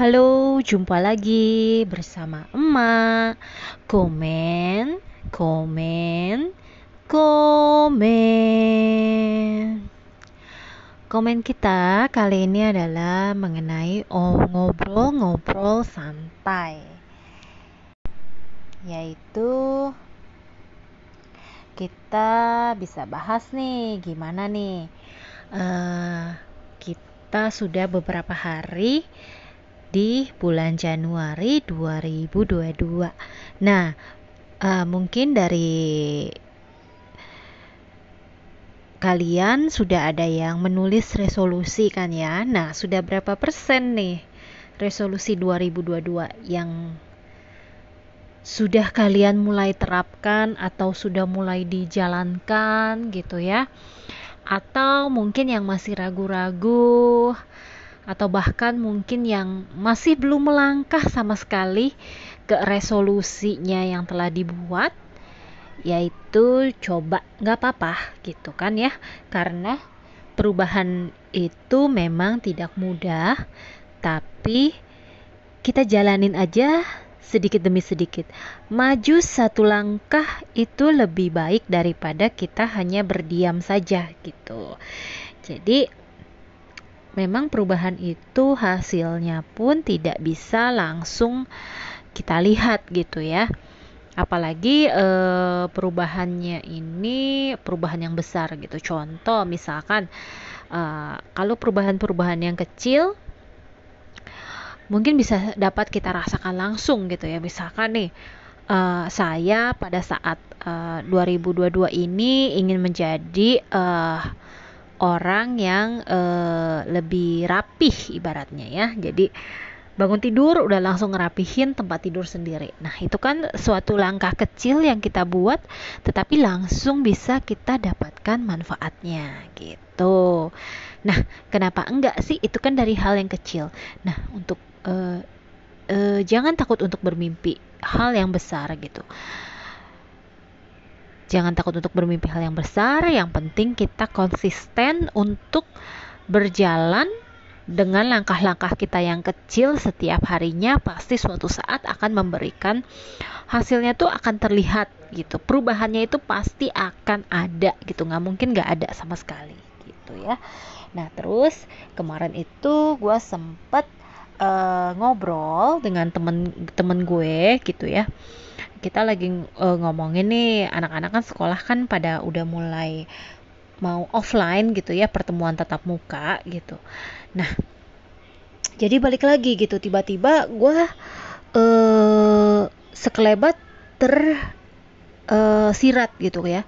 Halo, jumpa lagi bersama emak. Komen, komen, komen. Komen kita kali ini adalah mengenai ngobrol-ngobrol santai. Yaitu kita bisa bahas nih gimana nih uh, kita sudah beberapa hari di bulan Januari 2022. Nah, uh, mungkin dari kalian sudah ada yang menulis resolusi kan ya. Nah, sudah berapa persen nih resolusi 2022 yang sudah kalian mulai terapkan atau sudah mulai dijalankan gitu ya? Atau mungkin yang masih ragu-ragu atau bahkan mungkin yang masih belum melangkah sama sekali ke resolusinya yang telah dibuat yaitu coba nggak apa-apa gitu kan ya? Karena perubahan itu memang tidak mudah tapi kita jalanin aja sedikit demi sedikit. Maju satu langkah itu lebih baik daripada kita hanya berdiam saja gitu. Jadi memang perubahan itu hasilnya pun tidak bisa langsung kita lihat gitu ya. Apalagi e, perubahannya ini perubahan yang besar gitu. Contoh misalkan e, kalau perubahan-perubahan yang kecil mungkin bisa dapat kita rasakan langsung gitu ya. Misalkan nih uh, saya pada saat uh, 2022 ini ingin menjadi uh, orang yang uh, lebih rapih ibaratnya ya. Jadi bangun tidur udah langsung ngerapihin tempat tidur sendiri. Nah, itu kan suatu langkah kecil yang kita buat tetapi langsung bisa kita dapatkan manfaatnya gitu. Nah, kenapa enggak sih? Itu kan dari hal yang kecil. Nah, untuk uh, uh, jangan takut untuk bermimpi hal yang besar gitu. Jangan takut untuk bermimpi hal yang besar, yang penting kita konsisten untuk berjalan dengan langkah-langkah kita yang kecil setiap harinya. Pasti suatu saat akan memberikan hasilnya tuh akan terlihat gitu. Perubahannya itu pasti akan ada gitu. Nggak mungkin nggak ada sama sekali gitu ya. Nah terus kemarin itu gue sempet uh, ngobrol dengan temen-temen gue gitu ya kita lagi uh, ngomongin nih anak-anak kan sekolah kan pada udah mulai mau offline gitu ya pertemuan tatap muka gitu. Nah jadi balik lagi gitu tiba-tiba gue uh, sekelebat ter uh, sirat gitu ya.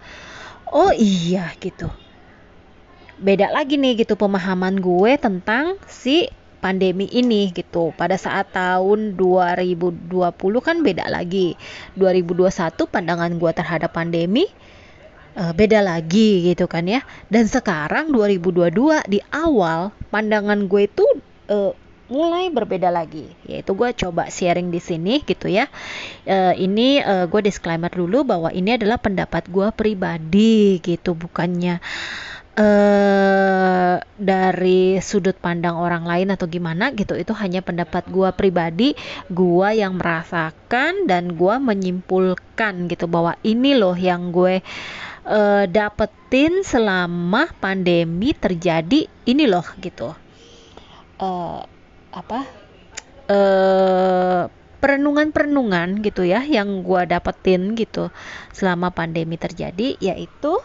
Oh iya gitu. Beda lagi nih gitu pemahaman gue tentang si pandemi ini gitu. Pada saat tahun 2020 kan beda lagi. 2021 pandangan gue terhadap pandemi uh, beda lagi gitu kan ya. Dan sekarang 2022 di awal pandangan gue itu uh, mulai berbeda lagi yaitu gue coba sharing di sini gitu ya uh, ini uh, gue disclaimer dulu bahwa ini adalah pendapat gue pribadi gitu bukannya uh, dari sudut pandang orang lain atau gimana gitu itu hanya pendapat gua pribadi. Gua yang merasakan dan gua menyimpulkan gitu bahwa ini loh yang gue uh, dapetin selama pandemi terjadi ini loh gitu. Uh, apa? Uh, perenungan-perenungan gitu ya yang gue dapetin gitu selama pandemi terjadi yaitu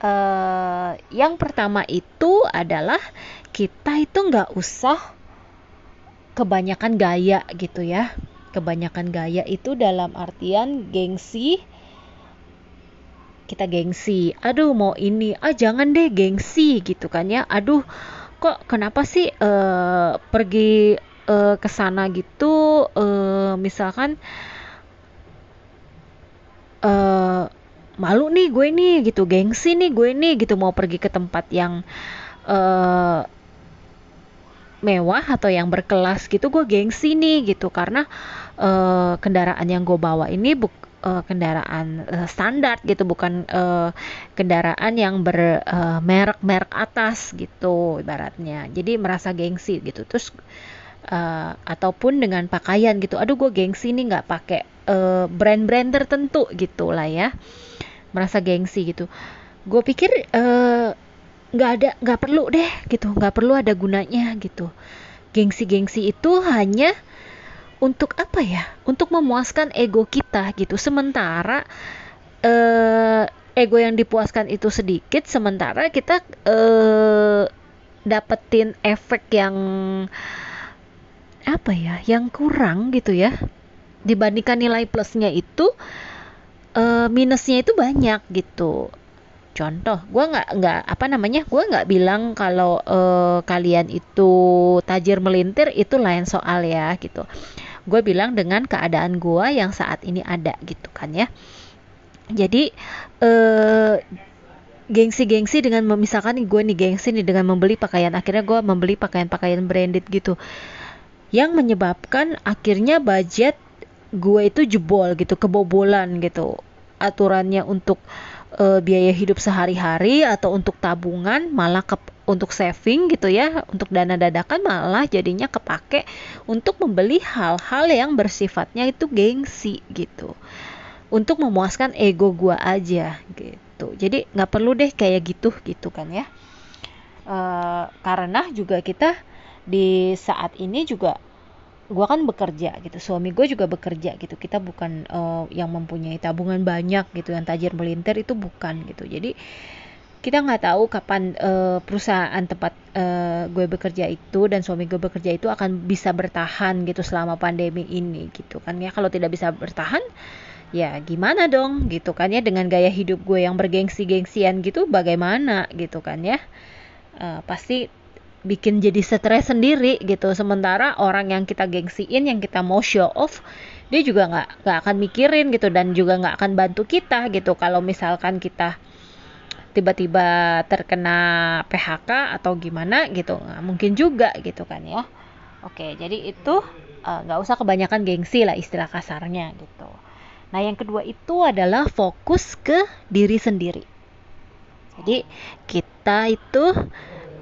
uh, yang pertama itu adalah kita itu nggak usah kebanyakan gaya gitu ya. Kebanyakan gaya itu dalam artian gengsi. Kita gengsi. Aduh mau ini. Ah jangan deh gengsi gitu kan ya. Aduh kok kenapa sih uh, pergi uh, ke sana gitu? Uh, misalkan uh, malu nih gue nih gitu. Gengsi nih gue nih gitu. Mau pergi ke tempat yang uh, mewah atau yang berkelas gitu gue gengsi nih gitu. Karena uh, kendaraan yang gue bawa ini buk uh, kendaraan uh, standar gitu. Bukan uh, kendaraan yang bermerek uh, merek atas gitu ibaratnya. Jadi merasa gengsi gitu. Terus uh, ataupun dengan pakaian gitu. Aduh gue gengsi nih nggak pakai uh, brand-brand tertentu gitu lah ya merasa gengsi gitu. Gue pikir nggak uh, ada nggak perlu deh gitu. Nggak perlu ada gunanya gitu. Gengsi-gengsi itu hanya untuk apa ya? Untuk memuaskan ego kita gitu. Sementara uh, ego yang dipuaskan itu sedikit sementara kita uh, dapetin efek yang apa ya? Yang kurang gitu ya. Dibandingkan nilai plusnya itu uh, minusnya itu banyak gitu. Contoh gue nggak nggak apa namanya gue nggak bilang kalau uh, kalian itu tajir melintir itu lain soal ya gitu. Gue bilang dengan keadaan gue yang saat ini ada gitu kan ya. Jadi uh, gengsi-gengsi dengan misalkan gue nih gengsi nih dengan membeli pakaian akhirnya gue membeli pakaian-pakaian branded gitu. Yang menyebabkan akhirnya budget gue itu jebol gitu kebobolan gitu. Aturannya untuk uh, biaya hidup sehari-hari atau untuk tabungan malah ke untuk saving gitu ya untuk dana dadakan malah jadinya kepake untuk membeli hal-hal yang bersifatnya itu gengsi gitu. Untuk memuaskan ego gue aja gitu. Jadi nggak perlu deh kayak gitu gitu kan ya. Uh, karena juga kita di saat ini juga gue kan bekerja gitu suami gue juga bekerja gitu. Kita bukan uh, yang mempunyai tabungan banyak gitu yang tajir melintir itu bukan gitu. Jadi kita nggak tahu kapan uh, perusahaan tempat uh, gue bekerja itu dan suami gue bekerja itu akan bisa bertahan gitu selama pandemi ini gitu kan ya. Kalau tidak bisa bertahan ya gimana dong gitu kan ya. Dengan gaya hidup gue yang bergengsi-gengsian gitu bagaimana gitu kan ya. Uh, pasti bikin jadi stres sendiri gitu. Sementara orang yang kita gengsiin yang kita mau show off dia juga nggak nggak akan mikirin gitu dan juga nggak akan bantu kita gitu. Kalau misalkan kita tiba-tiba terkena PHK atau gimana gitu nggak mungkin juga gitu kan ya. Oke jadi itu eh, nggak uh, usah kebanyakan gengsi lah istilah kasarnya gitu. Nah yang kedua itu adalah fokus ke diri sendiri. Jadi kita itu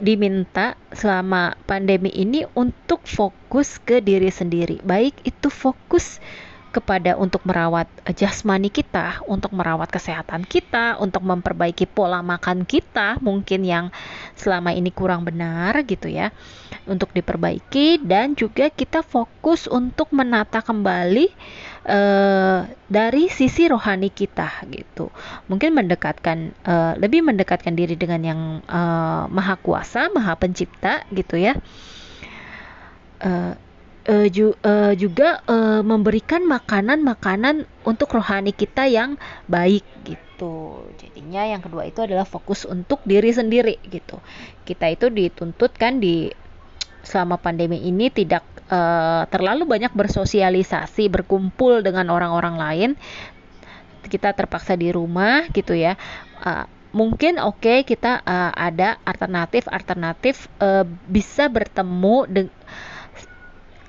diminta selama pandemi ini untuk fokus ke diri sendiri. Baik itu fokus kepada untuk merawat jasmani kita, untuk merawat kesehatan kita, untuk memperbaiki pola makan kita mungkin yang selama ini kurang benar gitu ya. Untuk diperbaiki dan juga kita fokus untuk menata kembali uh, dari sisi rohani kita gitu mungkin mendekatkan uh, lebih mendekatkan diri dengan yang uh, maha kuasa maha pencipta gitu ya uh, ju, uh, juga uh, memberikan makanan-makanan untuk rohani kita yang baik gitu. Jadinya yang kedua itu adalah fokus untuk diri sendiri gitu. Kita itu dituntut kan di selama pandemi ini tidak uh, terlalu banyak bersosialisasi, berkumpul dengan orang-orang lain. Kita terpaksa di rumah gitu ya. Uh, mungkin oke okay, kita uh, ada alternatif alternatif uh, bisa bertemu de-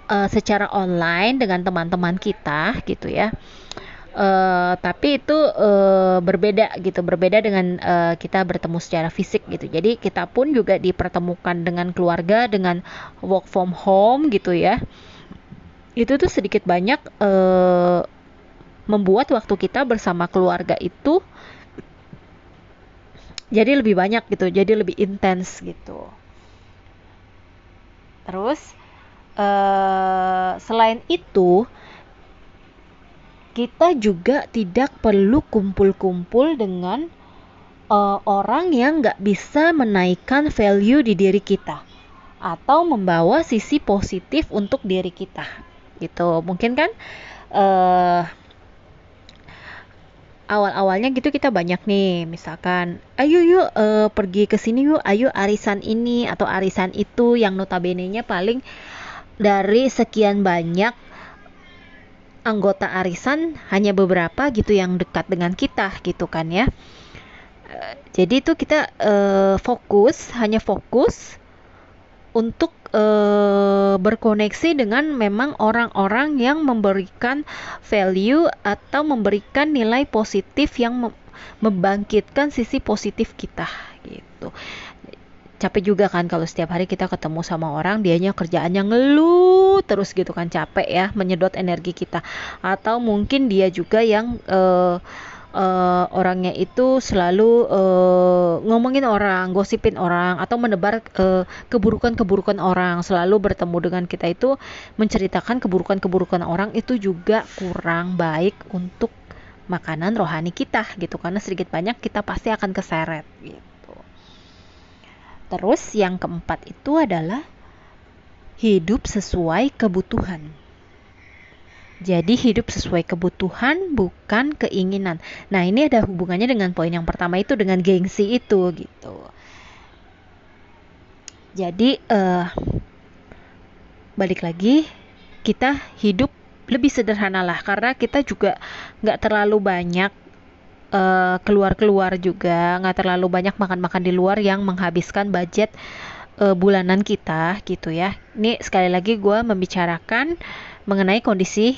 uh, secara online dengan teman-teman kita gitu ya. Uh, tapi itu uh, berbeda gitu. Berbeda dengan uh, kita bertemu secara fisik gitu. Jadi kita pun juga dipertemukan dengan keluarga dengan work from home gitu ya. Itu tuh sedikit banyak uh, membuat waktu kita bersama keluarga itu jadi lebih banyak gitu. Jadi lebih intens gitu. Terus uh, selain itu kita juga tidak perlu kumpul-kumpul dengan uh, orang yang nggak bisa menaikkan value di diri kita atau membawa sisi positif untuk diri kita gitu. Mungkin kan uh, awal-awalnya gitu kita banyak nih misalkan ayo yuk uh, pergi ke sini yuk ayo arisan ini atau arisan itu yang notabene-nya paling dari sekian banyak anggota arisan hanya beberapa gitu yang dekat dengan kita gitu kan ya. Eh, jadi itu kita uh, fokus hanya fokus untuk uh, berkoneksi dengan memang orang-orang yang memberikan value atau memberikan nilai positif yang membangkitkan sisi positif kita gitu. Capek juga kan kalau setiap hari kita ketemu sama orang dianya kerjaannya ngeluh terus gitu kan capek ya menyedot energi kita. Atau mungkin dia juga yang uh, uh, orangnya itu selalu uh, ngomongin orang, gosipin orang atau menebar keburukan-keburukan orang, selalu bertemu dengan kita itu menceritakan keburukan-keburukan orang itu juga kurang baik untuk makanan rohani kita gitu. Karena sedikit banyak kita pasti akan keseret gitu. Terus yang keempat itu adalah hidup sesuai kebutuhan. Jadi hidup sesuai kebutuhan bukan keinginan. Nah, ini ada hubungannya dengan poin yang pertama itu dengan gengsi itu gitu. Jadi uh, balik lagi kita hidup lebih sederhana lah karena kita juga nggak terlalu banyak uh, keluar-keluar juga. Nggak terlalu banyak makan-makan di luar yang menghabiskan budget uh, bulanan kita gitu ya. Ini sekali lagi gue membicarakan mengenai kondisi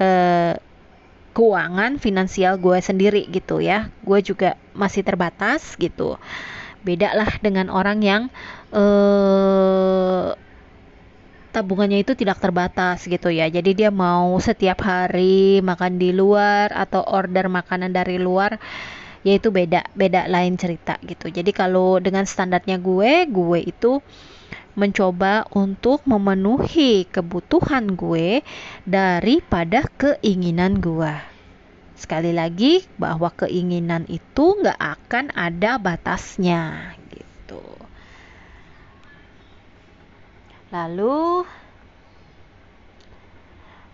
uh, keuangan finansial gue sendiri gitu ya. Gue juga masih terbatas gitu. Beda lah dengan orang yang uh, tabungannya itu tidak terbatas gitu ya. Jadi dia mau setiap hari makan di luar atau order makanan dari luar yaitu beda beda lain cerita gitu. Jadi kalau dengan standarnya gue, gue itu mencoba untuk memenuhi kebutuhan gue daripada keinginan gue. Sekali lagi bahwa keinginan itu nggak akan ada batasnya lalu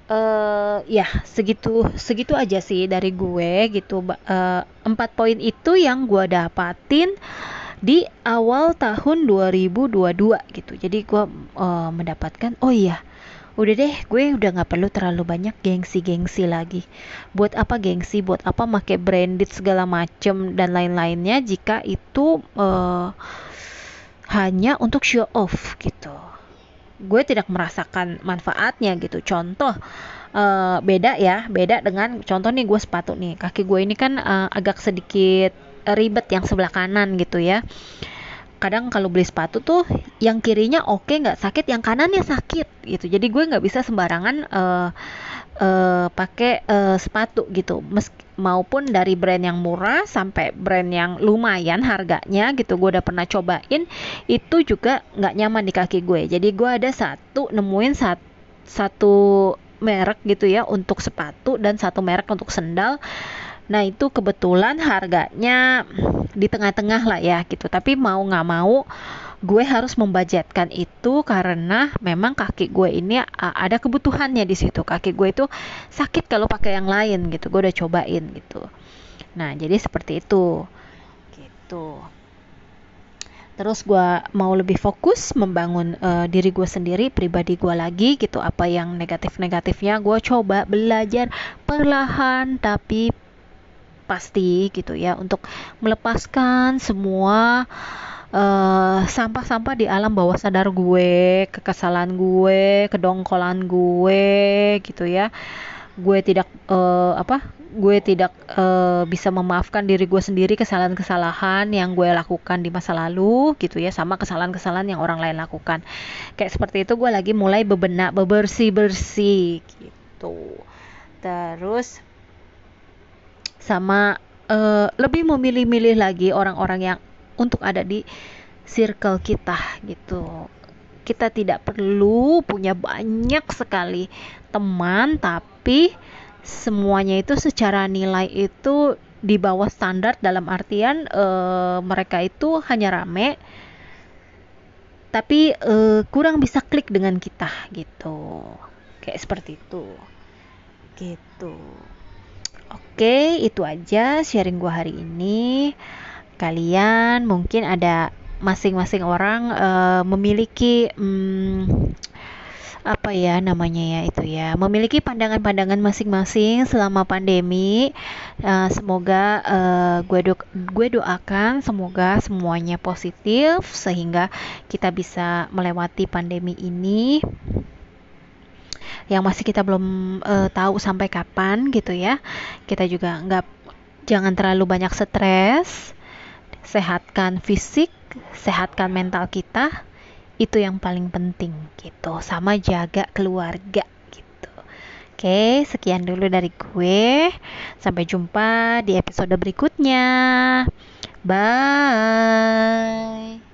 uh, ya segitu segitu aja sih dari gue gitu uh, empat poin itu yang gue dapatin di awal tahun 2022 gitu. Jadi gue uh, mendapatkan oh iya udah deh gue udah nggak perlu terlalu banyak gengsi-gengsi lagi. Buat apa gengsi? Buat apa make branded segala macem dan lain-lainnya jika itu uh, hanya untuk show off gitu gue tidak merasakan manfaatnya gitu. Contoh uh, beda ya beda dengan contoh nih gue sepatu nih. Kaki gue ini kan uh, agak sedikit ribet yang sebelah kanan gitu ya. Kadang kalau beli sepatu tuh yang kirinya oke okay, nggak sakit yang kanannya sakit gitu. Jadi gue nggak bisa sembarangan uh, uh, pakai uh, sepatu gitu. Mes maupun dari brand yang murah sampai brand yang lumayan harganya gitu gue udah pernah cobain itu juga nggak nyaman di kaki gue. Jadi gue ada satu nemuin sat, satu merek gitu ya untuk sepatu dan satu merek untuk sendal. Nah itu kebetulan harganya di tengah-tengah lah ya gitu. Tapi mau nggak mau gue harus membajetkan itu karena memang kaki gue ini ada kebutuhannya di situ. Kaki gue itu sakit kalau pakai yang lain gitu. Gue udah cobain gitu. Nah jadi seperti itu. Gitu. Terus gue mau lebih fokus membangun uh, diri gue sendiri pribadi gue lagi gitu. Apa yang negatif negatifnya gue coba belajar perlahan tapi pasti gitu ya. Untuk melepaskan semua eh, sampah-sampah di alam bawah sadar gue, kekesalan gue, kedongkolan gue gitu ya. Gue tidak uh, apa? Gue tidak uh, bisa memaafkan diri gue sendiri kesalahan-kesalahan yang gue lakukan di masa lalu gitu ya, sama kesalahan-kesalahan yang orang lain lakukan. Kayak seperti itu gue lagi mulai bebenak, bebersih-bersih gitu. Terus sama uh, lebih memilih-milih lagi orang-orang yang untuk ada di circle kita gitu. Kita tidak perlu punya banyak sekali teman, tapi semuanya itu secara nilai itu di bawah standar dalam artian e, mereka itu hanya rame tapi e, kurang bisa klik dengan kita gitu. Kayak seperti itu. Gitu. Oke itu aja sharing gua hari ini kalian mungkin ada masing-masing orang uh, memiliki um, apa ya namanya ya itu ya memiliki pandangan-pandangan masing-masing selama pandemi. Uh, semoga uh, gue do gue doakan semoga semuanya positif sehingga kita bisa melewati pandemi ini. Yang masih kita belum uh, tahu sampai kapan gitu ya. Kita juga nggak jangan terlalu banyak stres sehatkan fisik sehatkan mental kita itu yang paling penting gitu. Sama jaga keluarga gitu. Oke sekian dulu dari gue. Sampai jumpa di episode berikutnya. Bye